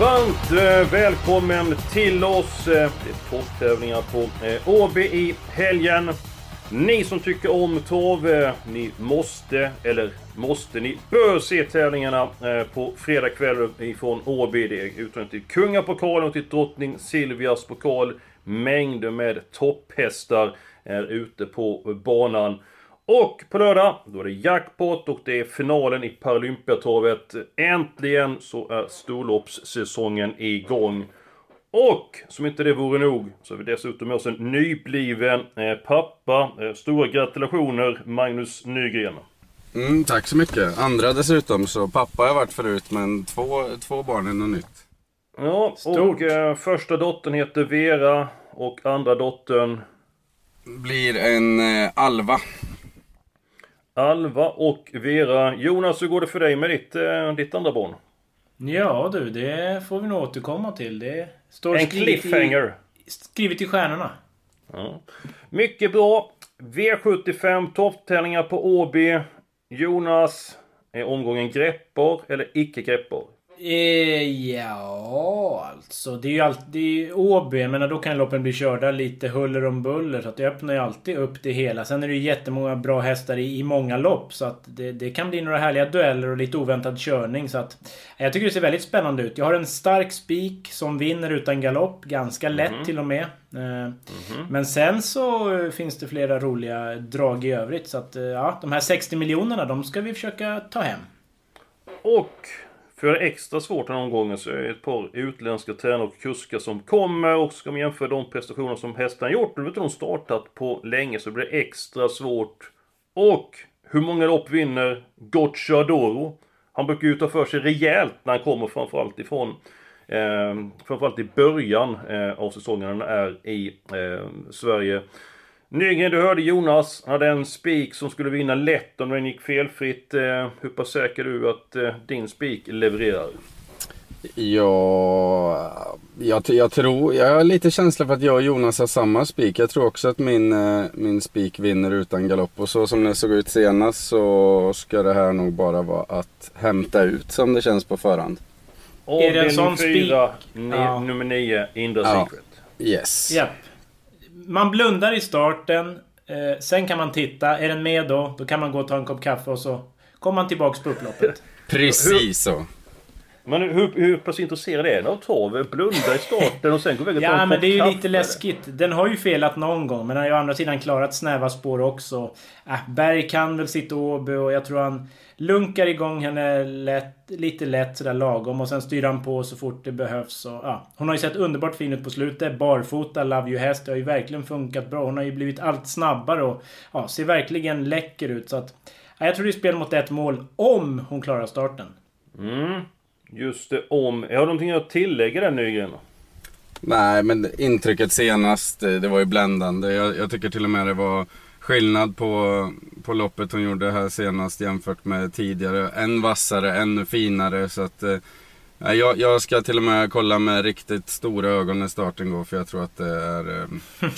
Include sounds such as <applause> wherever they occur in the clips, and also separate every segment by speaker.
Speaker 1: Varmt eh, välkommen till oss. Eh, det är travtävlingar på eh, AB Åby i helgen. Ni som tycker om torv, ni måste, eller måste, ni bör se tävlingarna på fredag kväll ifrån Åby. Det är uttagning till Kungapokalen och till Drottning Silvias pokal. Mängder med topphästar är ute på banan. Och på lördag, då är det jackpot och det är finalen i Paralympiatravet. Äntligen så är storloppssäsongen igång. Och som inte det vore nog så har vi dessutom med oss en nybliven eh, pappa. Eh, stora gratulationer Magnus Nygren.
Speaker 2: Mm, tack så mycket. Andra dessutom, så pappa har jag varit förut men två, två barn är något nytt.
Speaker 1: Ja, och eh, första dottern heter Vera och andra dottern
Speaker 2: Blir en eh, Alva.
Speaker 1: Alva och Vera. Jonas, hur går det för dig med ditt, eh, ditt andra barn?
Speaker 3: Ja du, det får vi nog återkomma till. Det står
Speaker 1: En
Speaker 3: skrivet
Speaker 1: cliffhanger.
Speaker 3: I, skrivet i stjärnorna.
Speaker 1: Ja. Mycket bra. V75 topptävlingar på Åby. Jonas, är omgången greppbar eller icke greppbar?
Speaker 3: Eh, ja, alltså. Det är ju alltid Åby. Jag menar, då kan loppen bli körda lite huller om buller. Så att det öppnar ju alltid upp det hela. Sen är det ju jättemånga bra hästar i, i många lopp. Så att det, det kan bli några härliga dueller och lite oväntad körning. Så att jag tycker det ser väldigt spännande ut. Jag har en stark spik som vinner utan galopp. Ganska lätt till och med. Eh, Men sen så eh, finns det flera roliga drag i övrigt. Så att eh, ja, de här 60 miljonerna, de ska vi försöka ta hem.
Speaker 1: Och för det extra svårt den här omgången så är det ett par utländska tränare och kuskar som kommer och ska man jämföra de prestationer som hästarna gjort, och nu har inte de startat på länge så blir det extra svårt. Och hur många lopp vinner Gocciadoro? Han brukar ju ta för sig rejält när han kommer framförallt ifrån eh, framförallt i början eh, av säsongen när han är i eh, Sverige. Nygren, du hörde Jonas, hade en spik som skulle vinna lätt om den gick felfritt. Eh, hur pass säker är du att eh, din spik levererar?
Speaker 2: Ja, jag, jag tror, jag har lite känsla för att jag och Jonas har samma spik. Jag tror också att min, eh, min spik vinner utan galopp. Och så som det såg ut senast så ska det här nog bara vara att hämta ut som det känns på förhand.
Speaker 3: Är det en
Speaker 1: Avdelning
Speaker 3: sån
Speaker 1: fyra,
Speaker 3: spik?
Speaker 1: ni,
Speaker 3: Ja.
Speaker 1: nummer 9, Indra
Speaker 2: Ja.
Speaker 1: Secret.
Speaker 2: Yes.
Speaker 3: Japp. Man blundar i starten. Eh, sen kan man titta. Är den med då? Då kan man gå och ta en kopp kaffe och så kommer man tillbaks på upploppet. <laughs>
Speaker 2: Precis så.
Speaker 1: Men hur, hur pass intresserad är du av trav? Blunda i starten och sen gå iväg och ta
Speaker 3: Ja
Speaker 1: en
Speaker 3: men
Speaker 1: kopp
Speaker 3: det är ju
Speaker 1: kaffe?
Speaker 3: lite läskigt. Den har ju felat någon gång men har ju å andra sidan klarat snäva spår också. Äh, Berg kan väl sitta Åby och jag tror han lunkar igång henne lätt, lite lätt sådär lagom och sen styr han på så fort det behövs. Och, ja. Hon har ju sett underbart fin ut på slutet. Barfota, Love You Häst. Det har ju verkligen funkat bra. Hon har ju blivit allt snabbare och ja, ser verkligen läcker ut. Så att, ja, jag tror det är spel mot ett mål om hon klarar starten.
Speaker 1: Mm. Just det, om. Jag har någonting att tillägga där Nygren?
Speaker 2: Nej, men intrycket senast, eh, det var ju bländande. Jag, jag tycker till och med det var skillnad på, på loppet hon gjorde här senast jämfört med tidigare. Än vassare, ännu finare. Så att, eh, jag, jag ska till och med kolla med riktigt stora ögon när starten går för jag tror att det är... Eh, <laughs>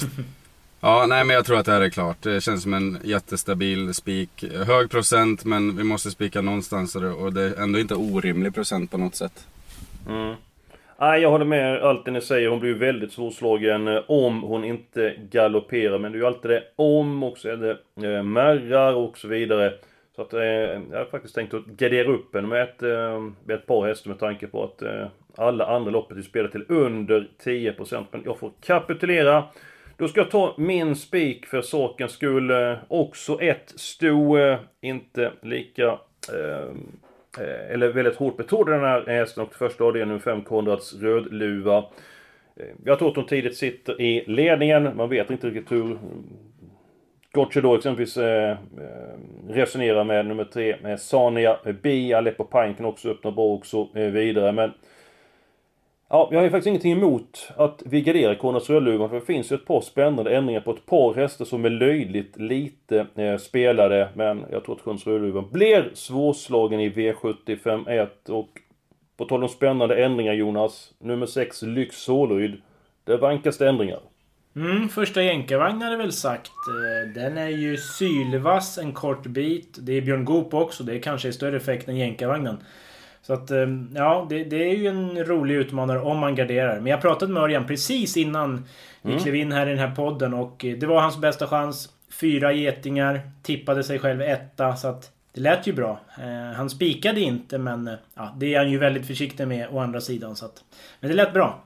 Speaker 2: ja, nej men jag tror att det här är klart. Det känns som en jättestabil spik. Hög procent men vi måste spika någonstans och det, är ändå inte orimlig procent på något sätt.
Speaker 1: Mm. Nej, jag håller med allt det ni säger. Hon blir ju väldigt svårslagen eh, om hon inte galopperar. Men det är ju alltid det om och så är det eh, märrar och så vidare. Så att eh, jag har faktiskt tänkt att gardera upp henne med ett, eh, med ett par hästar med tanke på att eh, alla andra loppet är spelade till under 10%. Men jag får kapitulera. Då ska jag ta min spik för sakens skull. Eh, också ett sto, inte lika... Eh, eh, eller väldigt hårt betrodd den här hästen och första avdelningen nummer 5 Konrads Rödluva. Eh, jag tror att hon tidigt sitter i ledningen. Man vet inte riktigt hur Gotcha då exempelvis eh, resonerar med nummer 3, med Sania B. Aleppo Pine kan också öppna bra och så vidare. Men Ja, jag har ju faktiskt ingenting emot att vi garderar Kronos Rödluvan för det finns ju ett par spännande ändringar på ett par hästar som är löjligt lite eh, spelade. Men jag tror att Kronos Rödluvan blir svårslagen i V75 1 och på tal om spännande ändringar Jonas, nummer 6 Lyx Solryd. Det vankas det ändringar.
Speaker 3: Mm, första jänkarvagn hade väl sagt. Eh, den är ju sylvass en kort bit. Det är Björn Goop också. Det är kanske är större effekt än jänkarvagnen. Så att, ehm, ja, det, det, är ju en rolig utmanare om man garderar. Men jag pratade med Örjan precis innan vi mm. klev in här i den här podden och det var hans bästa chans. Fyra getingar, tippade sig själv etta så att det lät ju bra. Eh, han spikade inte men ja, det är han ju väldigt försiktig med å andra sidan. Så att, men det lät bra.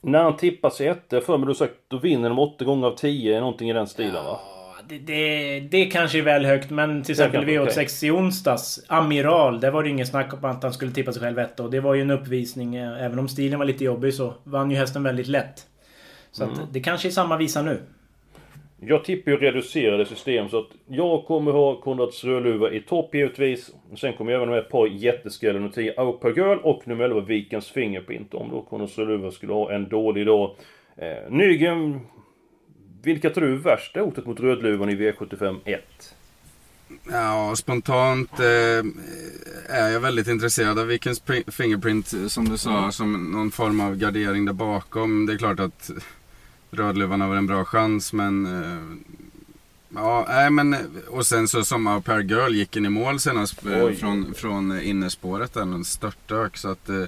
Speaker 1: När han tippar sig etta, för mig du sagt, då vinner de åtta gånger av tio, någonting i den stilen va?
Speaker 3: Det, det, det kanske är väl högt, men till exempel V86 okay. i onsdags, Amiral, där var det ingen snack om att han skulle tippa sig själv etta. Och det var ju en uppvisning. Eh, även om stilen var lite jobbig så vann ju hästen väldigt lätt. Så mm. att det kanske är samma visa nu.
Speaker 1: Jag tippar ju reducerade system så att jag kommer ha Konrads Rödluva i topp givetvis. Sen kommer jag även ha ett par jätteskrällar nummer 10 Auper Girl och nummer 11 Vikens Fingerprint. Om då Konrads Rödluva skulle ha en dålig dag. Eh, Nygren vilka tror du är värsta hotet mot Rödluvan i V75 1?
Speaker 2: Ja, spontant eh, är jag väldigt intresserad av Vikens Fingerprint som du sa, mm. som någon form av gardering där bakom. Det är klart att Rödluvan har en bra chans, men eh, Ja, nej men och sen så som Pair Girl gick in i mål senast eh, från, från innerspåret, en störtök. Så att eh,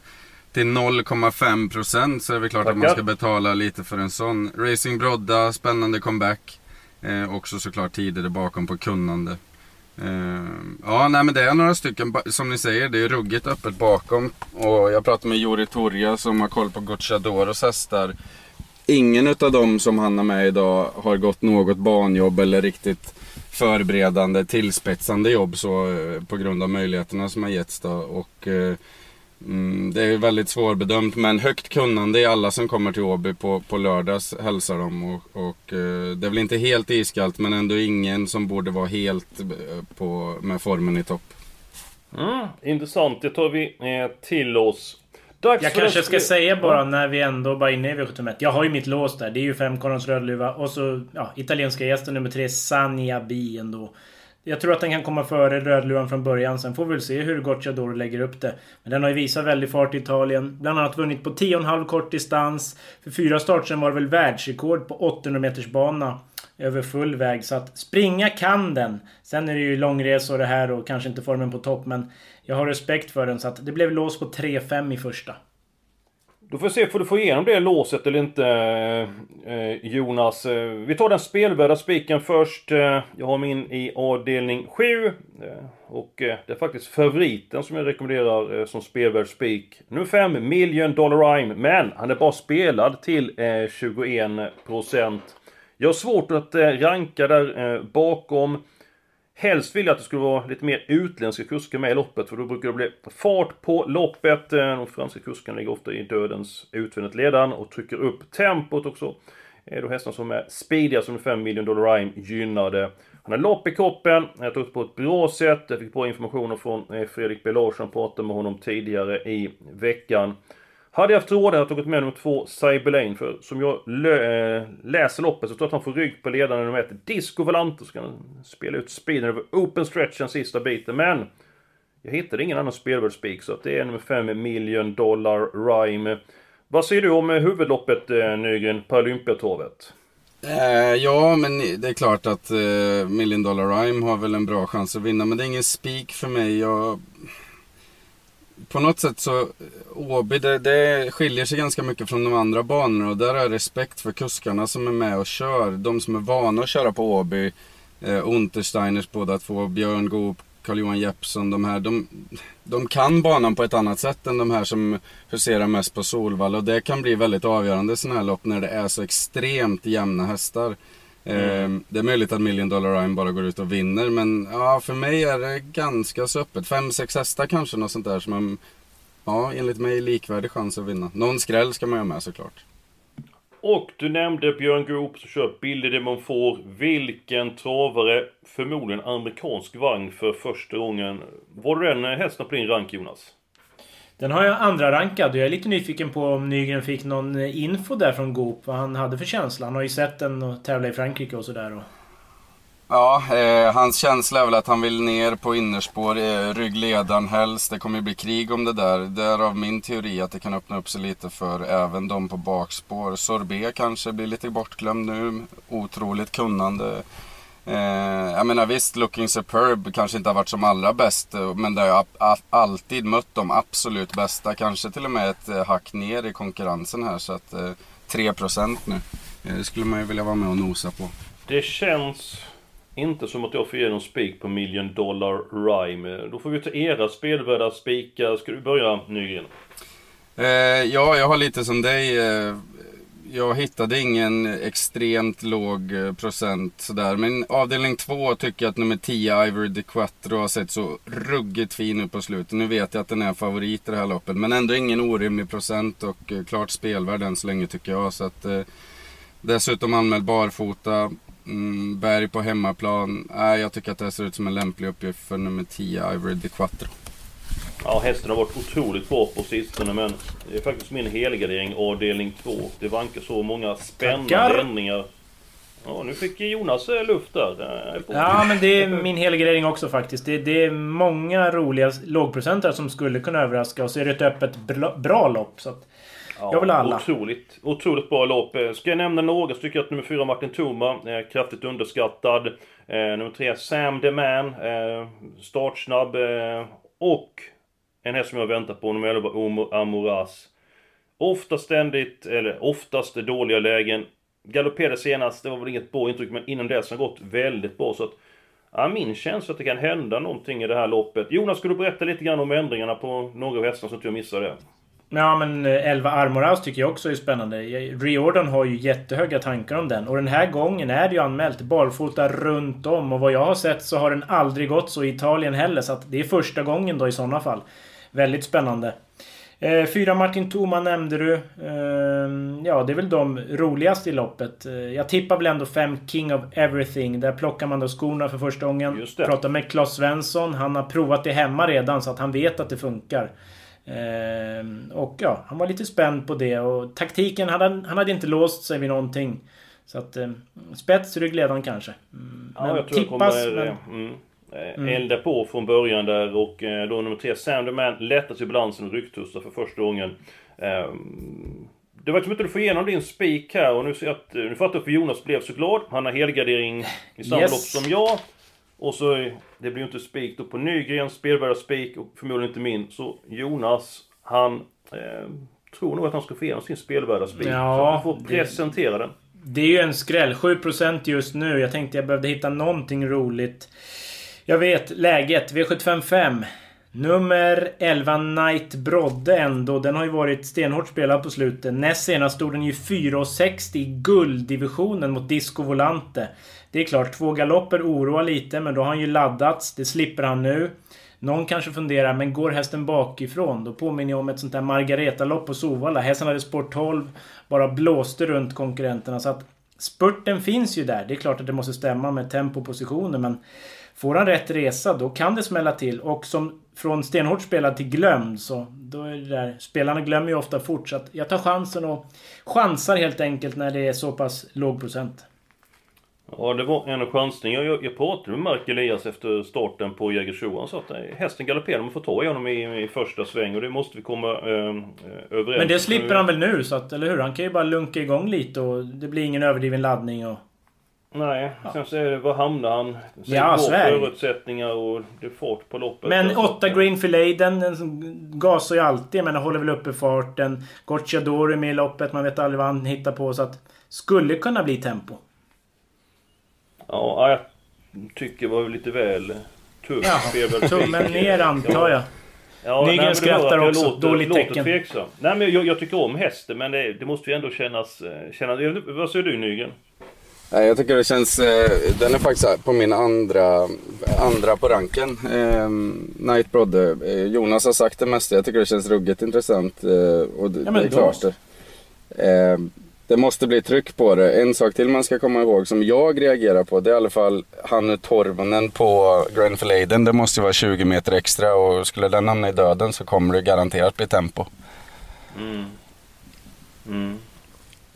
Speaker 2: till 0,5 procent så är det klart Tackar. att man ska betala lite för en sån. Racing Brodda, spännande comeback. Eh, också såklart tidigare bakom på kunnande. Eh, ja, nej men det är några stycken, som ni säger, det är ruggigt öppet bakom. Och jag pratade med Jori Torja som har koll på Gocciadoros hästar. Ingen av dem som han har med idag har gått något banjobb eller riktigt förberedande, tillspetsande jobb så, eh, på grund av möjligheterna som har getts. Då. Och, eh, Mm, det är väldigt svårbedömt men högt kunnande i alla som kommer till Åby på, på lördags hälsar de. Och, och eh, det är väl inte helt iskallt men ändå ingen som borde vara helt eh, på, med formen i topp.
Speaker 1: Mm, intressant, det tar vi eh, till oss. Dags
Speaker 3: jag kanske ska säga bara när vi ändå bara är inne i V71. Jag har ju mitt lås där. Det är ju femkornens rödluva och så ja, italienska gästen nummer tre, Sanja Bi ändå. Jag tror att den kan komma före Rödluvan från början. Sen får vi väl se hur Gocciador lägger upp det. Men den har ju visat väldigt fart i Italien. Bland annat vunnit på 10,5 kort distans. För fyra start sen var det väl världsrekord på 800 meters bana över full väg. Så att springa kan den. Sen är det ju långresor det här och kanske inte formen på topp. Men jag har respekt för den. Så att det blev lås på 3,5 i första.
Speaker 1: Då får vi se, får du få igenom det låset eller inte eh, eh Jonas. Eh, vi tar den spelvärda spiken först. Eh, jag har min i avdelning 7. Och det är faktiskt favoriten som jag rekommenderar som spelvärd spik. Nummer 5, Million Dollar Rhyme. Men han är bara spelad till 21%. Jag har svårt att ranka där bakom. Helst vill jag att det skulle vara lite mer utländska kuskar med i loppet för då brukar det bli fart på loppet. Eh, de franska kuskarna ligger ofta i dödens utvändigt ledan och trycker upp tempot också. Är då hästarna som är speediga som 5 million dollar rhyme gynnade. Han har lopp i kroppen, jag tog upp på ett bra sätt. Jag fick bra information från eh, Fredrik B Larsson, pratade med honom tidigare i veckan. Hade jag haft råd hade jag tagit med nummer två, Cyberlane. För som jag lö, eh, läser loppet så tror jag att han får rygg på ledaren nummer ett, Disco Volante. Så kan han spela ut speeden över open stretch den sista biten. Men jag hittade ingen annan spelvärd spik så att det är nummer 5 Million Dollar Rhyme. Vad säger du om eh, huvudloppet eh, Nygren på Olympiatorvet?
Speaker 2: Eh, ja, men det är klart att eh, Million Dollar Rhyme har väl en bra chans att vinna. Men det är ingen spik för mig. Jag på något sätt så, Åby det, det skiljer sig ganska mycket från de andra banorna och där har jag respekt för kuskarna som är med och kör. De som är vana att köra på Åby, eh, Untersteiners båda två, Björn Goop, Carl-Johan Jeppsson, de här, de, de kan banan på ett annat sätt än de här som huserar mest på Solvalla och det kan bli väldigt avgörande sådana här lopp när det är så extremt jämna hästar. Mm. Det är möjligt att Million Dollar Rhyme bara går ut och vinner men ja, för mig är det ganska så öppet. Fem, sex hästar kanske något sånt där som en, ja, enligt mig likvärdig chans att vinna. Någon skräll ska man ju ha med såklart.
Speaker 1: Och du nämnde Björn Goop som kör Billy de Monfort. Vilken travare, förmodligen amerikansk vagn för första gången. Var det den hästen på din rank Jonas?
Speaker 3: Den har jag andra rankad och jag är lite nyfiken på om Nygren fick någon eh, info där från Goop. Vad han hade för känsla. Han har ju sett den och tävla i Frankrike och sådär.
Speaker 2: Ja, eh, hans känsla är väl att han vill ner på innerspår, eh, ryggledaren helst. Det kommer ju bli krig om det där. Därav min teori att det kan öppna upp sig lite för även de på bakspår. Sorbet kanske blir lite bortglömd nu. Otroligt kunnande. Eh, jag menar visst, Looking Superb kanske inte har varit som allra bäst. eh, Men det har ju alltid mött de absolut bästa. Kanske till och med ett eh, hack ner i konkurrensen här. Så att eh, 3% nu. Eh, Det skulle man ju vilja vara med och nosa på.
Speaker 1: Det känns inte som att jag får ge någon spik på Million Dollar Rhyme. Då får vi ta era spelvärda spikar. Ska du börja Nygren?
Speaker 2: Eh, ja, jag har lite som dig. Eh, jag hittade ingen extremt låg eh, procent sådär. Men avdelning två tycker jag att nummer 10 Ivory de Quattro har sett så ruggigt fin ut på slutet. Nu vet jag att den är favorit i det här loppet. Men ändå ingen orimlig procent och eh, klart spelvärd än så länge tycker jag. Så att, eh, dessutom anmäld barfota. Mm, berg på hemmaplan. Jag tycker att det här ser ut som en lämplig uppgift för nummer 10 Ivory de Quattro.
Speaker 1: Ja, hästen har varit otroligt bra på sistone men det är faktiskt min helgardering avdelning 2. Det vankar så många spännande
Speaker 3: Tackar.
Speaker 1: ändringar. Ja, nu fick Jonas eh, luft där.
Speaker 3: Ja, men det är min helgardering också faktiskt. Det, det är många roliga lågprocentare som skulle kunna överraska. Och så är det ett öppet bra, bra lopp. Så att
Speaker 1: Ja,
Speaker 3: jag vill alla.
Speaker 1: Otroligt, otroligt bra lopp. Eh, Ska jag nämna några så tycker jag att nummer 4 Martin Thoma kraftigt underskattad. Eh, nummer 3 Sam the Man, startsnabb. Och en häst som jag väntar på, nummer 11 Omo Amoras. Ofta ständigt, eller oftast dåliga lägen. Galopperade senast, det var väl inget bra intryck, men innan dess har det gått väldigt bra. Så att, ja, min känsla att det kan hända någonting i det här loppet. Jonas, skulle du berätta lite grann om ändringarna på några av hästarna så att jag missar det?
Speaker 3: Ja men eh, Elva 11 Armorhouse tycker jag också är spännande. Riordan har ju jättehöga tankar om den. Och den här gången är det ju anmält barfota runt om. Och vad jag har sett så har den aldrig gått så i Italien heller. Så att det är första gången då i sådana fall. Väldigt spännande. Eh, fyra Martin Thoma nämnde du. Eh, ja, det är väl de roligaste i loppet. Eh, jag tippar väl ändå fem King of Everything. Där plockar man då skorna för första gången.
Speaker 1: Just det.
Speaker 3: Pratar med Claes Svensson. Han har provat det hemma redan så att han vet att det funkar. Ehm, och ja, han var lite spänd på det och taktiken, han hade inte låst sig vid någonting. Så att eh, spets, ryggledaren kanske. Mm,
Speaker 1: Ja, jag tror jag kommer mm, mm. elda på från början där och eh, då nummer tre, Sam the Man, lättas i balansen och rycktussar för första gången. Ehm, Det var som inte du får igenom din spik här och nu ser jag att, nu fattar jag för Jonas blev så glad. Han har helgardering i samma
Speaker 3: Yes.
Speaker 1: lopp som jag. Och så, det blir ju inte spik då på Nygren, spelvärda spik och förmodligen inte min. Så Jonas, han eh, tror nog att han ska få igenom sin spelvärda spik.
Speaker 3: Ja,
Speaker 1: så han får
Speaker 3: det-
Speaker 1: presentera den.
Speaker 3: Det är ju en skräll. 7% just nu. Jag tänkte jag behövde hitta någonting roligt. Jag vet läget. V755. Nummer 11 Knight Brodde ändå. Den har ju varit stenhårt spelad på slutet. Näst senast stod den ju 4,60 i gulddivisionen mot Disco Volante. Det är klart, två galopper oroar lite, men då har han ju laddats. Det slipper han nu. Någon kanske funderar, men går hästen bakifrån? Då påminner jag om ett sånt där Margareta-lopp på Sovalla. Hästen hade sport 12, bara blåste runt konkurrenterna. Så att spurten finns ju där. Det är klart att det måste stämma med tempo och positioner, men får han rätt resa, då kan det smälla till. Och som från stenhårt spelad till glömd, så då är det där. Spelarna glömmer ju ofta fort, så att jag tar chansen och chansar helt enkelt när det är så pass låg procent.
Speaker 1: Ja, det var en chansning. Jag, jag, pratade med Mark Elias efter starten på Jägersro. Han sa att hästen galopperar, man får ta i honom i, i första sväng och det måste vi komma eh, eh, överens
Speaker 3: Men det slipper han väl nu, så att, eller hur? Han kan ju bara lunka igång lite och det blir ingen överdriven laddning och...
Speaker 1: Nej, sen så är det, var hamnar han? Sen
Speaker 3: Ja,
Speaker 1: går förutsättningar och det är fart på loppet.
Speaker 3: Men
Speaker 1: Alltså,
Speaker 3: åtta Green Fillet, den, den gasar ju alltid, men håller väl uppe farten. Gocciadoro är med i loppet, man vet aldrig vad han hittar på, så att... Skulle kunna bli tempo.
Speaker 1: Ja, jag tycker var lite väl tufft.
Speaker 3: Ja, tummen ner antar jag.
Speaker 1: Ja,
Speaker 3: Nygren
Speaker 1: nej,
Speaker 3: skrattar också.
Speaker 1: Låter,
Speaker 3: Dåligt
Speaker 1: låter
Speaker 3: tecken.
Speaker 1: Tveksam. Nej men jag, jag tycker om hästen men det, det måste ju ändå kännas... eh, kännas vad säger du Nygren?
Speaker 2: Nej, jag tycker det känns, eh, den är faktiskt på min andra, andra på ranken. Eh, Night Brodde. Eh, Jonas har sagt det mesta, jag tycker det känns ruggigt intressant. Eh, och det,
Speaker 3: Ja, men
Speaker 2: det är klart det. Eh, det måste bli tryck på det. En sak till man ska komma ihåg som jag reagerar på det är i alla fall Hannu Torvonen på Grand Fladen. Det måste ju vara 20 meter extra och skulle den hamna i döden så kommer det garanterat bli tempo.
Speaker 1: Mm. Mm.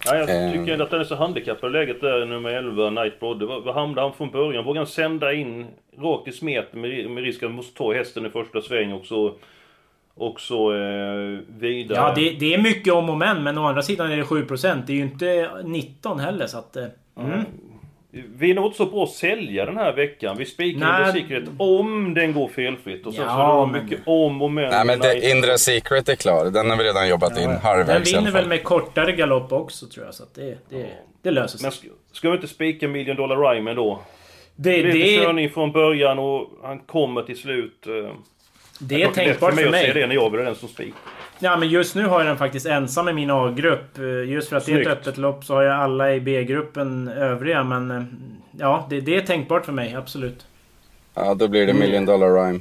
Speaker 1: Ja, jag
Speaker 2: Eh.
Speaker 1: tycker ändå att den är så handikappad läget där nummer 11, Nightblood. Vad vad hamnade han från början? Vågar han sända in rakt i smet med, med risk att han måste ta hästen i första sväng och så... Och så eh, vidare.
Speaker 3: Ja, det, det är mycket om och men, men å andra sidan är det 7%. Det är ju inte 19 heller, så att... eh, Mm.
Speaker 1: Vi är nog inte så bra att sälja den här veckan. Vi spikar. Indra Secret om den går felfritt. Och sen
Speaker 3: Ja,
Speaker 1: så är det
Speaker 3: men-
Speaker 1: mycket om och men.
Speaker 2: Nej men det, Indra Secret är klar. Den har vi redan jobbat in
Speaker 3: Den
Speaker 2: halvvägs alla
Speaker 3: vinner väl med kortare galopp också, tror jag. Så att det, det, det löser sig.
Speaker 1: Men ska, ska vi inte spika Million Dollar Rhyme då?
Speaker 3: Det,
Speaker 1: Det lite
Speaker 3: det,
Speaker 1: körning från början och han kommer till slut. eh,
Speaker 3: det är tänkbart för
Speaker 1: att säga
Speaker 3: mig.
Speaker 1: det när jag blir den som spik.
Speaker 3: Ja, men just nu har jag den faktiskt ensam i min A-grupp. Eh, Just för att det är
Speaker 1: Snyggt.
Speaker 3: ett öppet lopp så har jag alla i B-gruppen övriga. Men eh, ja, det, det är tänkbart för mig. Absolut.
Speaker 2: Ja, då blir det Million Dollar Rhyme.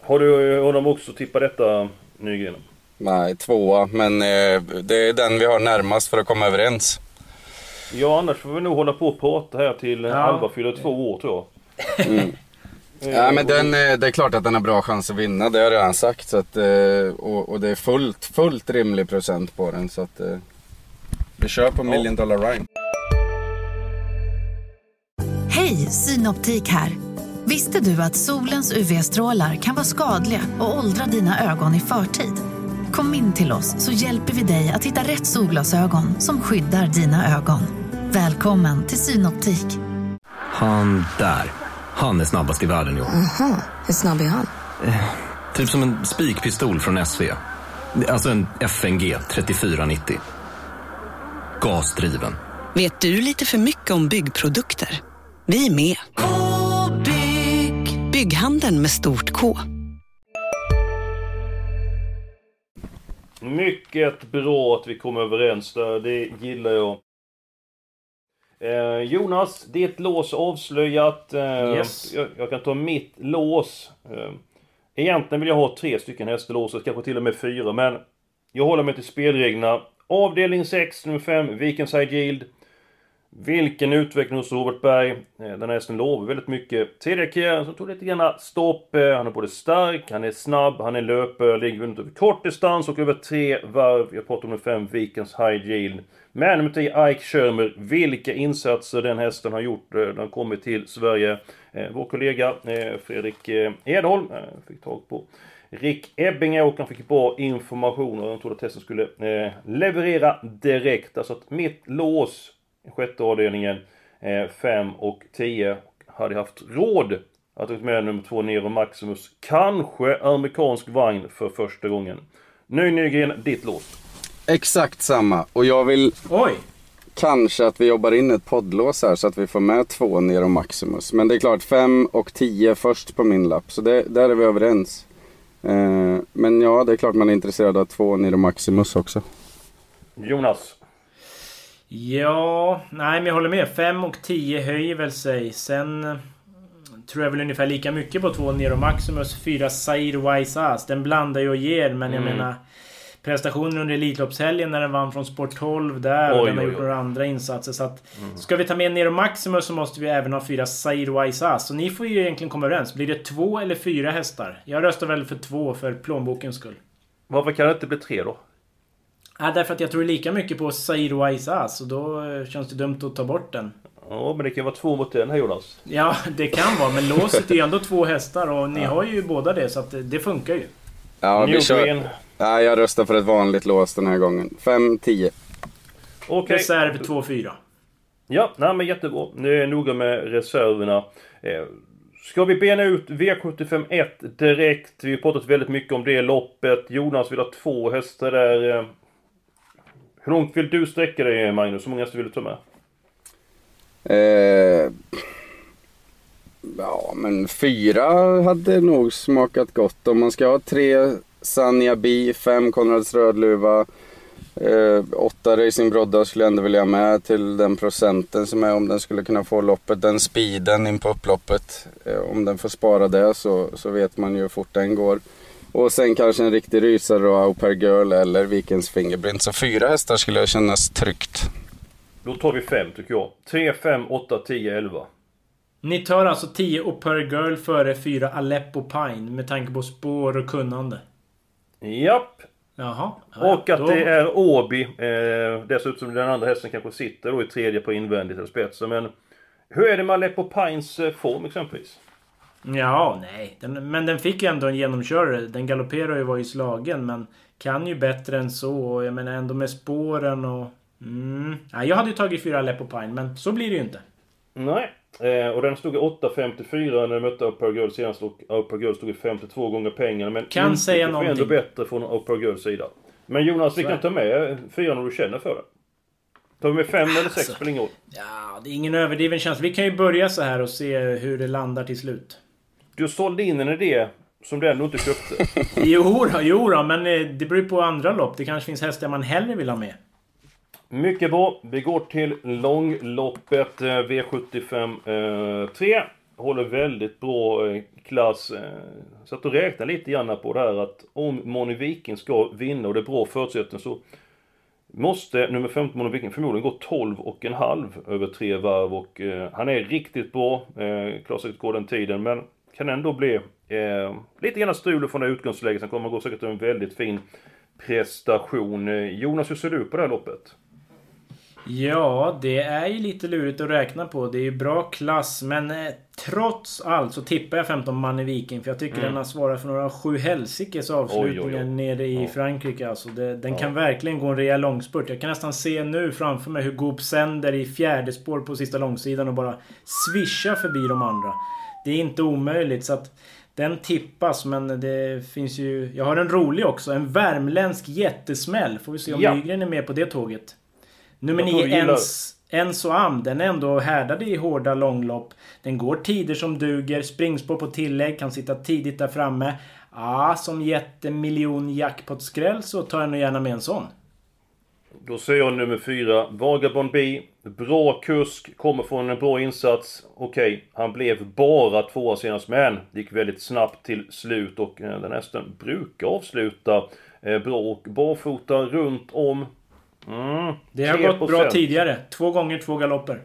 Speaker 1: Har du honom också tippat detta Nygren?
Speaker 2: Nej, tvåa. Men eh, det är den vi har närmast för att komma överens.
Speaker 1: Ja, annars får vi nog hålla på och prata här till
Speaker 3: Ja.
Speaker 1: Alva fyller två år tror jag.
Speaker 2: Mm.
Speaker 1: Eh,
Speaker 2: Ja, men den, eh, det är klart att den har bra chans att vinna, det har jag redan sagt. Så att, eh, och, och det är fullt, fullt rimlig procent på den. Så att, eh, vi kör på Million Dollar Rhyme.
Speaker 4: Hej, Synoptik här. Visste du att solens UV-strålar kan vara skadliga och åldra dina ögon i förtid? Kom in till oss så hjälper vi dig att hitta rätt solglasögon som skyddar dina ögon. Välkommen till Synoptik.
Speaker 5: Han där. Han är snabbast i världen i år.
Speaker 6: Hur snabb är han?
Speaker 5: Typ som en spikpistol från SV. Alltså en FNG 3490. Gasdriven.
Speaker 6: Vet du lite för mycket om byggprodukter? Vi är med. bygg Bygghandeln med stort K.
Speaker 1: Mycket bra att vi kom överens där, det gillar jag. Eh, Jonas, ditt lås avslöjat. Eh,
Speaker 3: Yes.
Speaker 1: jag, jag kan ta mitt lås. Eh, egentligen vill jag ha tre stycken hästelåset, kanske till och med fyra, men jag håller mig till spelreglerna. Avdelning 6, nummer 5, Vikenside Yield. Vilken utveckling hos Robert Berg. Eh, Den här hästen lovar väldigt mycket. Tidigare karriären så tog lite grann stopp. Eh, Han är både stark, han är snabb, han är löpare, ligger vunnit över kort distans och över tre varv. Jag pratar om nummer 5, Vikens High Yield. Men nummer 10, Ike Schirmer. Vilka insatser den hästen har gjort eh, när den kommit till Sverige. Eh, vår kollega eh, Fredrik Edholm fick tag på Rick Ebbinge och han fick bra information och de trodde att hästen skulle eh, leverera direkt. Alltså att mitt lås sjätte avdelningen 5 och 10 hade haft råd att ta med nummer 2 Nero Maximus. Kanske amerikansk vagn för första gången. Nu Nygren, ditt lås.
Speaker 2: Exakt samma. Och jag vill
Speaker 3: Oj!
Speaker 2: kanske att vi jobbar in ett poddlås här så att vi får med två Nero Maximus. Men det är klart, fem och tio först på min lapp. Så det, där är vi överens. Eh, men ja, det är klart man är intresserad av två Nero Maximus också.
Speaker 1: Jonas.
Speaker 3: Ja, nej men jag håller med. 5 och 10 höjer väl sig. Sen eh, tror jag väl ungefär lika mycket på två Nero Maximus. 4 Zaire Wise Ass. Den blandar ju och ger, men jag
Speaker 1: Mm.
Speaker 3: menar... Prestationen under Elitloppshelgen när den vann från Sport 12 där och
Speaker 1: Oj,
Speaker 3: den har
Speaker 1: oj,
Speaker 3: gjort
Speaker 1: oj.
Speaker 3: några andra insatser. Så att ska vi ta med Nero Maximus så måste vi även ha fyra Zaire Wise Ass. Så ni får ju egentligen komma överens. Blir det två eller fyra hästar? Jag röstar väl för två för plånbokens skull.
Speaker 1: Varför kan det inte bli tre då?
Speaker 3: Ja, därför att jag tror lika mycket på Zaire Wise Ass och då känns det dumt att ta bort den.
Speaker 1: Ja, men det kan vara två mot en här Jonas.
Speaker 3: Ja, det kan vara. Men låset är ju ändå två hästar och ni har ju båda det så att det, det funkar ju.
Speaker 2: Ja, vi kör. Ja, jag röstar för ett vanligt lås den här gången. Fem, tio.
Speaker 1: Okej.
Speaker 3: Reserv 2-4.
Speaker 1: Ja, nej men jättebra. Nu är noga med reserverna. Eh, ska vi bena ut V751 direkt? Vi har pratat väldigt mycket om det loppet. Jonas vill ha två hästar där. Eh, hur långt vill du sträcka dig Magnus? Hur många hästar vill du ta med?
Speaker 2: Eh, ja, men fyra hade nog smakat gott. Om man ska ha tre Sanja Bi, fem Konrads Rödluva, eh, åtta Racing Brodda skulle jag ändå vilja med till den procenten som är om den skulle kunna få loppet. Den speeden in på upploppet. Eh, om den får spara det så, så vet man ju hur fort den går. Och sen kanske en riktig rysare då, Au Per Girl eller Vikens Fingerprint. Så fyra hästar skulle jag kännas tryggt.
Speaker 1: Då tar vi 5 tycker jag. 3, 5, 8, 10, 11.
Speaker 3: Ni tar alltså 10 och per girl före 4 Aleppo Pine med tanke på spår och kunnande.
Speaker 1: Japp.
Speaker 3: Jaha. Ja,
Speaker 1: Och att
Speaker 3: då-
Speaker 1: det är Åby. Eh, dessutom den andra hästen kanske sitter då i tredje på invändigt eller spetsen. Men hur är det med Aleppo Pines eh, form exempelvis?
Speaker 3: Ja, nej. Den, men den fick ju ändå en genomkörare. Den galopperar ju var ju slagen men kan ju bättre än så. Och jag menar ändå med spåren och... Mm. Ja, jag hade ju tagit 4 Aleppo Pine men så blir det ju inte.
Speaker 1: Nej. Eh, och den stod i 8,54 när den mötte Upper Girl senast och Upper Girl stod i 52 gånger pengarna. Men
Speaker 3: Kan
Speaker 1: intrycket
Speaker 3: säga
Speaker 1: var ändå
Speaker 3: någonting.
Speaker 1: bättre från Upper Girls sida. Men Jonas, vi kan ta med fyran om du känner för det. Tar vi med fem eller sex
Speaker 3: Alltså.
Speaker 1: spelar ingen roll.
Speaker 3: Ja, det är ingen överdriven känsla. Vi kan ju börja så här och se hur det landar till slut.
Speaker 1: Du sålde in en idé som du ändå inte köpte. <laughs>
Speaker 3: Jo då, jo då, men eh, det beror ju på andra lopp. Det kanske finns hästar man hellre vill ha med.
Speaker 1: Mycket bra. Vi går till långloppet eh, V75 eh, 3. Håller väldigt bra eh, klass. Eh, så att du räknar lite grann på det här att om Moni Viking ska vinna och det är bra förutsättningar så måste nummer 15 Moni Viking förmodligen gå 12 och en halv över tre varv och eh, han är riktigt bra. Eh, klarar säkert går den tiden men kan ändå bli eh, lite grann strul från det utgångsläget. Sen kommer gå säkert en väldigt fin prestation. Eh, Jonas, hur ser du på det här loppet?
Speaker 3: Ja, det är ju lite lurigt att räkna på. Det är ju bra klass, men eh, trots allt så tippar jag 15 man i Viking. För jag tycker
Speaker 1: Mm.
Speaker 3: den har svarat för några sju helsikes avslutningar
Speaker 1: Oj, oj, oj.
Speaker 3: nere i. Frankrike. Alltså det, den
Speaker 1: Ja.
Speaker 3: kan verkligen gå en rejäl långspurt. Jag kan nästan se nu framför mig hur Goop sänder i fjärde spår på sista långsidan och bara svischar förbi de andra. Det är inte omöjligt så att den tippas men det finns ju... Jag har en rolig också. En värmländsk jättesmäll. Får vi se om
Speaker 1: Ja.
Speaker 3: Nygren är med på det tåget. Nummer
Speaker 1: Jag tror
Speaker 3: 9,
Speaker 1: du gillar-
Speaker 3: ens, Enso Am, den är ändå härdad i hårda långlopp. Den går tider som duger, springspår på tillägg, kan sitta tidigt där framme. Ja, som jättemiljon jackpot-skräll så tar jag nog gärna med en sån.
Speaker 1: Då säger jag nummer fyra, Vagabond B. Bra kusk, kommer från en bra insats. Okej, han blev bara tvåa senast, men gick väldigt snabbt till slut och eh, den hästen brukar avsluta eh, bra och barfota runt om. Mm,
Speaker 3: Det har gått bra
Speaker 1: 3%.
Speaker 3: tidigare. Två gånger två galopper.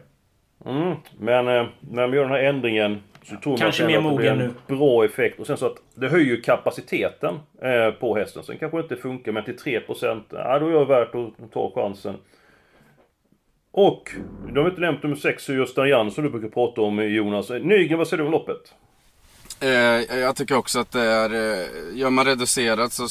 Speaker 1: Mm, men eh, när man gör den här ändringen så tror
Speaker 3: Kanske
Speaker 1: man
Speaker 3: mer
Speaker 1: att det blir en bra effekt. Och sen så att det höjer kapaciteten eh, på hästen. Sen kanske det inte funkar, men till 3% ja, då är det värt att ta chansen. Och, du har inte nämnt nummer 6, Gösta Jan, som du brukar prata om Jonas. Nygren, vad säger du om loppet?
Speaker 2: Eh, jag tycker också att det är, eh, gör man reducerat så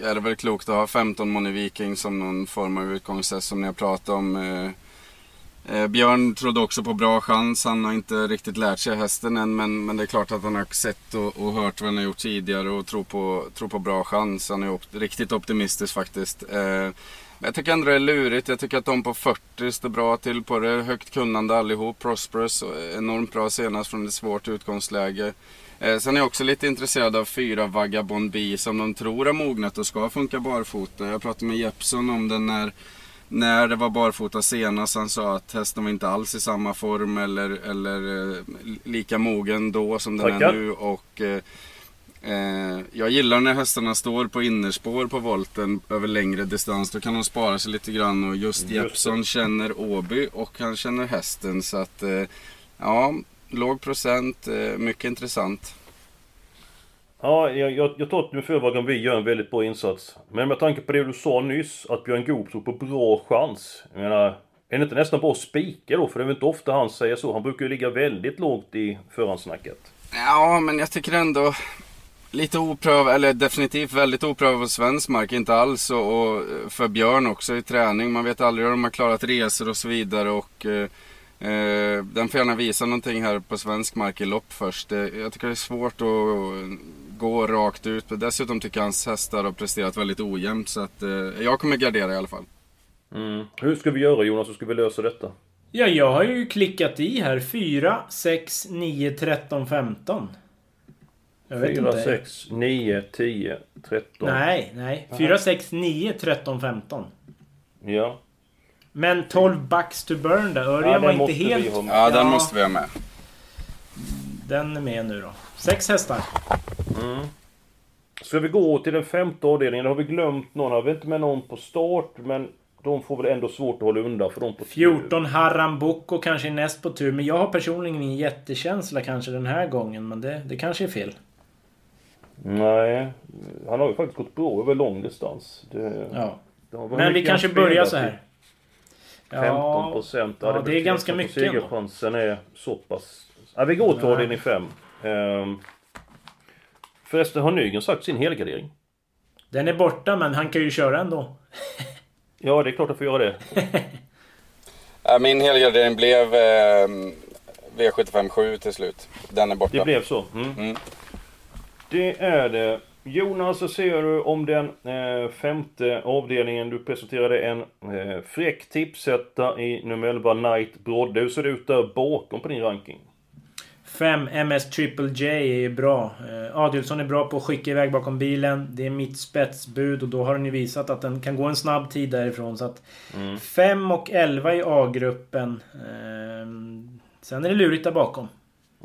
Speaker 2: är det väl klokt att ha 15 Moni Viking som någon form av utgångshäst som ni har pratat om. Eh, eh, Björn trodde också på bra chans. Han har inte riktigt lärt sig hästen än men, men det är klart att han har sett och, och hört vad han har gjort tidigare och tror på, tror på bra chans. Han är op riktigt optimistisk faktiskt. Eh, men jag tycker ändå det är lurigt. Jag tycker att de på 40 står bra till på det. Högt kunnande allihop. Prosperous eh, enormt bra senast från ett svårt utgångsläge. Eh, sen är jag också lite intresserad av fyra Vagabond B som de tror har mognat och ska funka barfota. Jag pratade med Jeppson om den när, när det var barfota senast. Han sa att hästen var inte alls i samma form eller, eller eh, lika mogen då som den
Speaker 1: Tackar.
Speaker 2: är nu. Och, eh, Eh, jag gillar när hästarna står på innerspår på volten över längre distans. Då kan de spara sig lite grann och just
Speaker 1: Just
Speaker 2: Jeppson känner Åby och han känner hästen. Så att ja, låg procent, eh, mycket intressant.
Speaker 1: Ja, jag, jag, jag tror att 4, Vagabond B, gör en väldigt bra insats. Men med tanke på det du sa nyss, att Björn Goop tror på bra chans. Jag menar, är det inte nästan bra att spika då? För det är väl inte ofta han säger så. Han brukar ju ligga väldigt lågt i förhandsnacket.
Speaker 2: Ja, men jag tycker ändå lite oprövad, eller definitivt väldigt oprövad på svensk mark. Inte alls och, och för Björn också i träning. Man vet aldrig hur de har klarat resor och så vidare. Och, eh, eh, den får gärna visa någonting här på svensk mark i lopp först. Det, jag tycker det är svårt att gå rakt ut. Dessutom tycker jag hans hästar har presterat väldigt ojämnt. Så att, eh, jag kommer gardera i alla fall.
Speaker 1: Mm. Hur ska vi göra Jonas? Hur ska vi lösa detta?
Speaker 3: Ja, jag har ju klickat i här. 4, 6, 9, 13, 15. Jag vet
Speaker 1: 4,
Speaker 3: inte.
Speaker 1: 6, 9, 10, 13.
Speaker 3: Nej, nej. 4, 6, 9, 13, 15.
Speaker 1: Ja.
Speaker 3: Men 12 bucks to burn där. Örjan
Speaker 1: Ja,
Speaker 3: var inte helt...
Speaker 1: med.
Speaker 2: Ja, den måste vi ha med.
Speaker 3: Den är med nu då. Sex hästar.
Speaker 1: Mm. Ska vi gå till den femte avdelningen? Har vi glömt någon? Har vi inte med någon på start? Men de får väl ändå svårt att hålla undan för de på
Speaker 3: 14 Haram Boko kanske är näst på tur. Men jag har personligen ingen jättekänsla kanske den här gången. Men det, det kanske är fel.
Speaker 1: Nej, han har ju faktiskt gått bra över lång distans. Det,
Speaker 3: Ja.
Speaker 1: det
Speaker 3: Men vi kanske börjar så här.
Speaker 1: 15 procent.
Speaker 3: Ja, det är ganska mycket.
Speaker 1: Segerchansen är så pass... Ja, vi går till avdelning 5. Um, förresten, har Nygren sagt sin helgardering?
Speaker 3: Den är borta men han kan ju köra ändå.
Speaker 1: Ja, det är klart att får göra det. <laughs>
Speaker 2: Ja, Min helgardering blev eh, V75 7 till slut. Den är borta.
Speaker 1: Det blev så. Mm.
Speaker 2: Mm.
Speaker 1: Det är det. Jonas, så ser du om den eh, femte avdelningen. Du presenterade en eh, fräck tipsetta i nummer 11, Knight Brodde. Hur ser det ut där bakom på din ranking?
Speaker 3: 5 MS Triple J är ju bra. Eh, Adielsson är bra på att skicka iväg bakom bilen. Det är mitt spetsbud och då har den ju visat att den kan gå en snabb tid därifrån. Så att 5 och 11 i A-gruppen. Ehm, sen är det lurigt där bakom.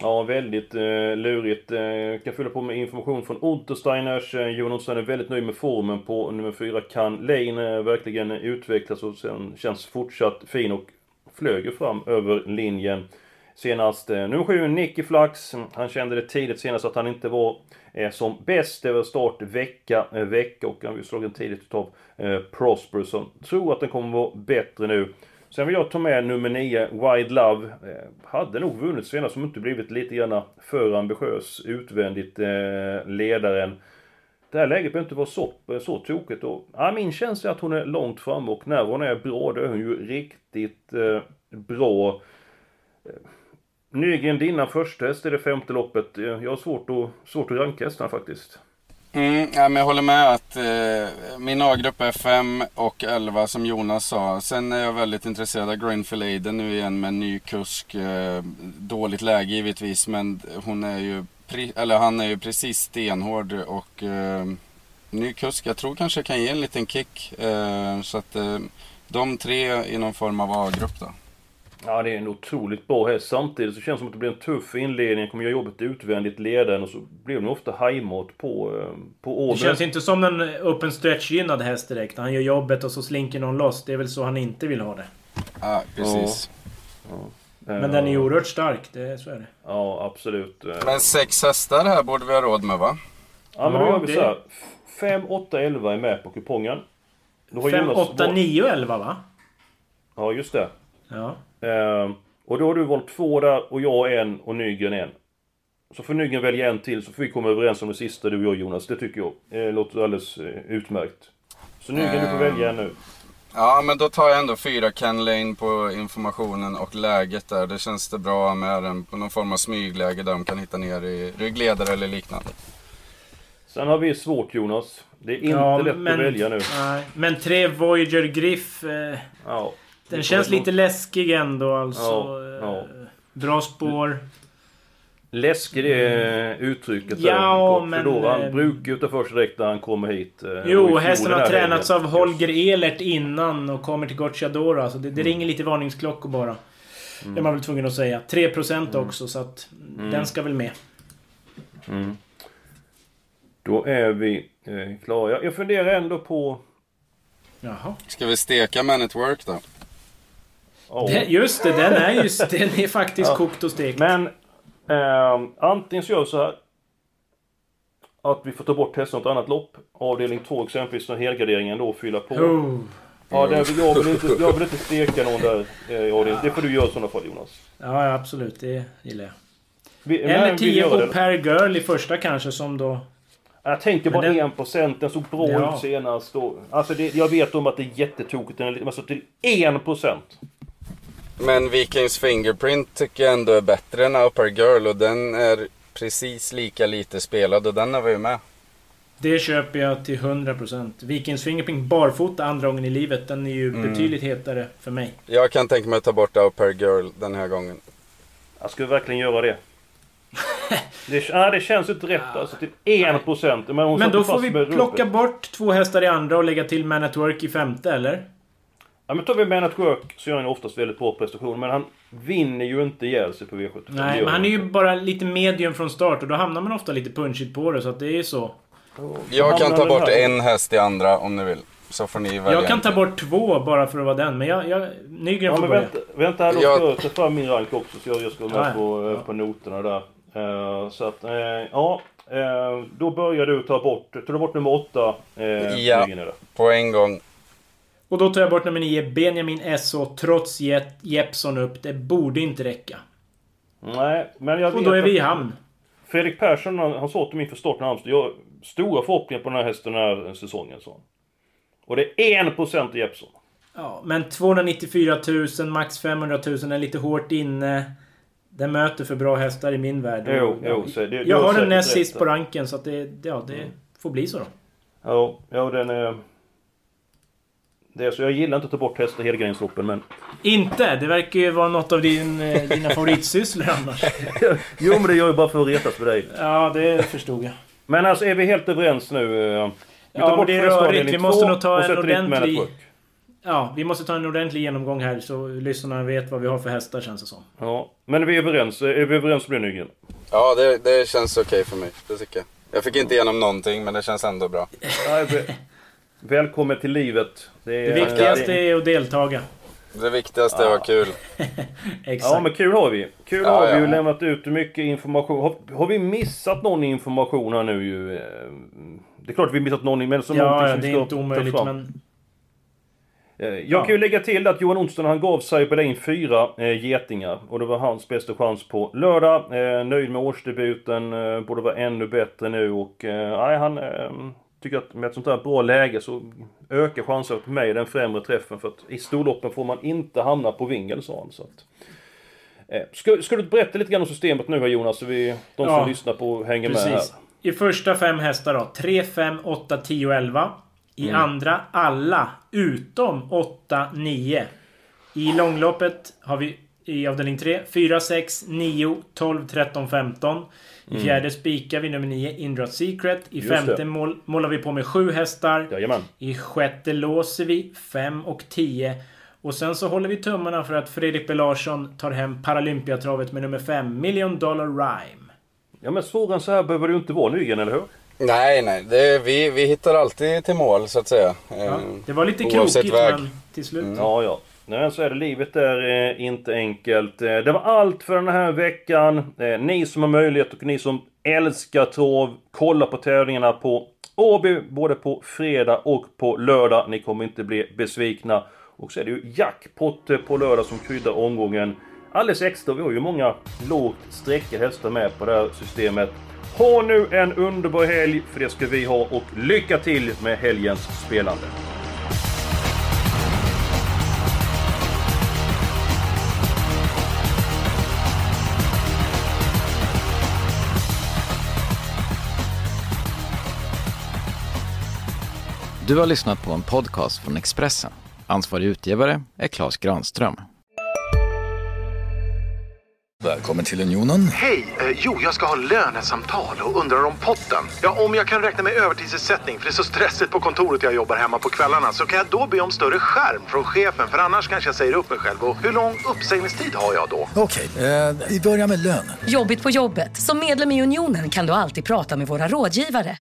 Speaker 1: Ja, väldigt eh, lurigt. Eh, kan fylla på med information från Untersteiners. Eh, Jonasson är väldigt nöjd med formen på nummer 4. Kan Lane eh, verkligen utvecklas och sen känns fortsatt fin och flög ju fram över linjen. Senast eh, nummer 7, Nicky Flax. Han kände det tidigt senast att han inte var eh, som bäst. Det var start vecka, eh, vecka och han blev slagen tidigt utav eh, Prosper. Så tror att den kommer vara bättre nu. Sen vill jag ta med nummer 9, Wide Love. Eh, hade nog vunnit senast om inte blivit lite grann för ambitiös utvändigt, eh, ledaren. Det här läget behöver inte vara så, eh, så tokigt. Och, ja, min känsla är att hon är långt fram och när hon är bra, då är hon ju riktigt eh, bra. Eh, Nygren, dina första häst i det femte loppet. Eh, jag har svårt att, svårt att ranka hästarna faktiskt.
Speaker 2: Mm, ja, men jag håller med att eh, min A-grupp är 5 och 11 som Jonas sa. Sen är jag väldigt intresserad av Grenfell Aiden nu igen med en ny kusk. Eh, dåligt läge givetvis men hon är ju, eller han är ju precis stenhård och eh, ny kusk. Jag tror kanske kan ge en liten kick. Eh, så att eh, de tre i någon form av A-grupp då.
Speaker 1: Ja, det är en otroligt bra häst. Samtidigt så känns det som att det blir en tuff inledning. Kommer göra jobbet utvändigt, ledaren och så blir det ofta hajmat på, eh, på
Speaker 3: Det
Speaker 1: order.
Speaker 3: känns inte som en open stretch-gynnad häst direkt. Han gör jobbet och så slinker någon loss. Det är väl så han inte vill ha det.
Speaker 2: Ja, precis.
Speaker 3: Men den är ju oerhört stark. Det, så är det.
Speaker 1: Ja, absolut.
Speaker 2: Men sex hästar här borde vi ha råd med va?
Speaker 1: Ja, men då
Speaker 3: Ja,
Speaker 1: gör vi
Speaker 3: det-
Speaker 1: så här. 5, 8, 11 är med på kupongen. Då har
Speaker 3: 5,
Speaker 1: Jonas
Speaker 3: 8,
Speaker 1: valt-
Speaker 3: 9 och 11 va?
Speaker 1: Ja, just det.
Speaker 3: Ja.
Speaker 1: Ehm, och då har du valt två där och jag en och Nygren en. Så får Nygren välja en till så får vi komma överens om det sista du och jag Jonas. Det tycker jag. Eh, låter alldeles eh, utmärkt. Så Nygren du får
Speaker 2: Ehm.
Speaker 1: välja en nu.
Speaker 2: Ja, men då tar jag ändå fyra Ken Lane på informationen och läget där. Det känns det bra med den på någon form av smygläge där de kan hitta ner i ryggledare eller liknande.
Speaker 1: Sen har vi svårt Jonas. Det är inte
Speaker 3: ja,
Speaker 1: lätt
Speaker 3: men,
Speaker 1: att välja nu.
Speaker 3: Nej. Men tre Voyager Griff. Eh,
Speaker 1: Ja.
Speaker 3: Den känns lite läskig ändå alltså.
Speaker 1: Ja,
Speaker 3: Eh,
Speaker 1: ja.
Speaker 3: Bra spår.
Speaker 1: Läskig det är uttrycket.
Speaker 3: Ja,
Speaker 1: där.
Speaker 3: men,
Speaker 1: Fedora,
Speaker 3: eh,
Speaker 1: Han brukar ju ta för sig direkt när han kommer hit. eh,
Speaker 3: Jo, hästen har tränats
Speaker 1: helgen.
Speaker 3: av Holger Elert innan och kommer till Gocciadoro. Alltså det, det ringer lite varningsklockor bara. Det är man väl tvungen att säga. 3% också så att den ska väl med.
Speaker 1: Mm. Då är vi eh, klara. Jag, jag funderar ändå på...
Speaker 3: Jaha.
Speaker 2: Ska vi steka Man at Work då?
Speaker 1: Ja.
Speaker 3: Det, just det, den är, just, den är faktiskt
Speaker 1: Ja.
Speaker 3: kokt och stekt.
Speaker 1: Men ehm, antingen så gör vi så här. Att vi får ta bort hästen åt annat lopp. Avdelning 2 exempelvis när helgarderingen då fylla på.
Speaker 3: Oh.
Speaker 1: Ja, vill- jag, vill inte, jag vill inte steka någon där. Eh, i avdelningen. det får du göra i sådana fall Jonas.
Speaker 3: Ja, absolut. Det gillar jag.
Speaker 1: Vi,
Speaker 3: Eller
Speaker 1: vi
Speaker 3: 10
Speaker 1: gör det.
Speaker 3: och Per Girl i första kanske som då...
Speaker 1: Jag tänker bara
Speaker 3: den-
Speaker 1: 1%. Den såg bra
Speaker 3: Ja.
Speaker 1: ut senast. Och, alltså det, jag vet om att det är jättetokigt. Den är Men så till 1%.
Speaker 2: Men Vikings Fingerprint tycker jag ändå är bättre än Upper Girl och den är precis lika lite spelad och den har vi med.
Speaker 3: Det köper jag till 100%. Vikings Fingerprint barfota andra gången i livet. Den är ju
Speaker 2: Mm.
Speaker 3: betydligt hetare för mig.
Speaker 2: Jag kan tänka mig att ta bort Upper Girl den här gången.
Speaker 1: Jag skulle verkligen göra det. <laughs> Det, ja, det känns inte rätt alltså till 1%. Men,
Speaker 3: Men då får vi plocka bort två hästar i andra och lägga till Man at Work i femte, eller?
Speaker 1: Ja men tar vi at Work så gör han oftast väldigt bra prestation. Men han vinner ju inte ihjäl sig på V75. Det
Speaker 3: Nej, men han är ju bara lite medium från start och då hamnar man ofta lite punchigt på det, så att det är så.
Speaker 2: Jag kan ta bort en häst i andra om ni vill. så får ni välja.
Speaker 3: Jag kan ta bort två bara för att vara den, men jag... jag Nygren
Speaker 1: Ja,
Speaker 3: får
Speaker 1: men
Speaker 3: börja.
Speaker 1: vänta, vänta här då.
Speaker 2: Jag-
Speaker 1: Ska jag ta fram min rank också så jag, jag ska vara med på, eh,
Speaker 3: ja.
Speaker 1: på noterna där. Eh, så att, eh, ja. eh, då börjar du ta bort, tar du bort nummer åtta. Uh,
Speaker 2: Ja. På en gång.
Speaker 3: Och då tar jag bort nummer 9, Benjamin S.O. trots Jet, Jeppson upp. Det borde inte räcka.
Speaker 1: Nej, men jag
Speaker 3: Och då är vi i hamn.
Speaker 1: Fredrik Persson han, han sa till mig inför starten av Halmstad. Jag har stora förhoppningar på den här hästen den här säsongen, sa han. Och det är 1% i Jeppson.
Speaker 3: Ja, men 294 000, max 500 000 är lite hårt inne. Den möter för bra hästar i min värld.
Speaker 1: Jo, jo, så det- du
Speaker 3: jag
Speaker 1: har
Speaker 3: den näst sist på ranken så att det, ja, det får bli så då.
Speaker 1: Ja, ja den är... Det så jag gillar inte att ta bort hästar i helgarderingsloppen men...
Speaker 3: Inte? Det verkar ju vara något av din, eh, dina <laughs> favoritsysslor annars. <laughs>
Speaker 1: jo men det gör jag bara för att retas med dig.
Speaker 3: Ja, det förstod jag.
Speaker 1: Men alltså är vi helt överens nu? eh, Vi tar
Speaker 3: Ja,
Speaker 1: bort
Speaker 3: det är rörigt. Vi måste nog ta
Speaker 1: och
Speaker 3: en ordentlig... Ja, vi måste ta en ordentlig genomgång här så lyssnarna vet vad vi har för hästar känns det som.
Speaker 1: Ja, men vi är överens. Är vi överens om det Nygren?
Speaker 2: Ja, det, det känns okej för mig. Det tycker jag. Jag fick inte igenom någonting, men det känns ändå bra.
Speaker 1: Ja, väl- Välkommen till livet. Det, är,
Speaker 3: Det viktigaste är att deltaga.
Speaker 2: Det viktigaste var kul. <laughs>
Speaker 3: Exakt.
Speaker 1: Ja men kul har vi. Kul
Speaker 2: Ja,
Speaker 1: har vi
Speaker 2: ja.
Speaker 1: ju lämnat ut mycket information. Har, har vi missat någon information här nu ju? eh, Det är klart vi har missat någon men som
Speaker 3: Ja,
Speaker 1: någonting
Speaker 3: ja,
Speaker 1: som
Speaker 3: det är inte omöjligt
Speaker 1: fram.
Speaker 3: men...
Speaker 1: Eh, Jag
Speaker 3: Ja.
Speaker 1: kan ju lägga till att Johan Olsson han gav Cyberlane fyra eh, getingar. Och det var hans bästa chans på lördag. Eh, nöjd med årsdebuten. Eh, borde vara ännu bättre nu och... Eh, nej, han eh, tycker att med ett sånt här bra läge så ökar chansen för mig den främre träffen. För att i storloppen får man inte hamna på vingel sa han. Så att, eh, ska, ska du berätta lite grann om systemet nu här Jonas? Så vi, de som
Speaker 3: Ja,
Speaker 1: lyssnar på hänger med här.
Speaker 3: Precis. I första fem hästar då. 3, 5, 8, 10 och 11. I
Speaker 1: Mm.
Speaker 3: andra alla utom 8, 9. I långloppet har vi i avdelning 3 4, 6, 9, 12, 13, 15. I
Speaker 1: Mm.
Speaker 3: fjärde spikar vi nummer 9 Indrat Secret. I
Speaker 1: Just
Speaker 3: femte mål, målar vi på med sju hästar.
Speaker 1: Jajamän.
Speaker 3: I sjätte låser vi 5 och 10. Och sen så håller vi tummarna för att Fredrik B Larsson tar hem Paralympiatravet med nummer 5 Million Dollar Rhyme.
Speaker 1: Ja men svårare än så här behöver det ju inte vara Nygren, eller hur?
Speaker 2: Nej, nej. Det, vi, vi hittar alltid till mål, så att säga.
Speaker 3: Ja,
Speaker 2: Eh,
Speaker 3: det var lite
Speaker 2: oavsett
Speaker 3: krokigt
Speaker 2: väg.
Speaker 3: men till slut.
Speaker 1: Ja, ja. Nej, så är det. Livet är eh, inte enkelt. Eh, det var allt för den här veckan. Eh, ni som har möjlighet och ni som älskar trav, kolla på tävlingarna på Åby, både på fredag och på lördag. Ni kommer inte bli besvikna. Och så är det ju jackpot på lördag som kryddar omgången. Alldeles extra, vi har ju många lågt sträckade hästar med på det här systemet. Ha nu en underbar helg, för det ska vi ha, och lycka till med helgens spelande.
Speaker 7: Du har lyssnat på en podcast från Expressen. Ansvarig utgivare är Klas Granström.
Speaker 8: Välkommen till Unionen.
Speaker 9: Hej! Eh, jo, jag ska ha lönesamtal och undrar om potten. Ja, om jag kan räkna med övertidsersättning för det är så stressigt på kontoret jag jobbar hemma på kvällarna så kan jag då be om större skärm från chefen för annars kanske jag säger upp mig själv. Och hur lång uppsägningstid har jag då?
Speaker 8: Okej, eh, vi börjar med lön.
Speaker 10: Jobbigt på jobbet. Som medlem i Unionen kan du alltid prata med våra rådgivare.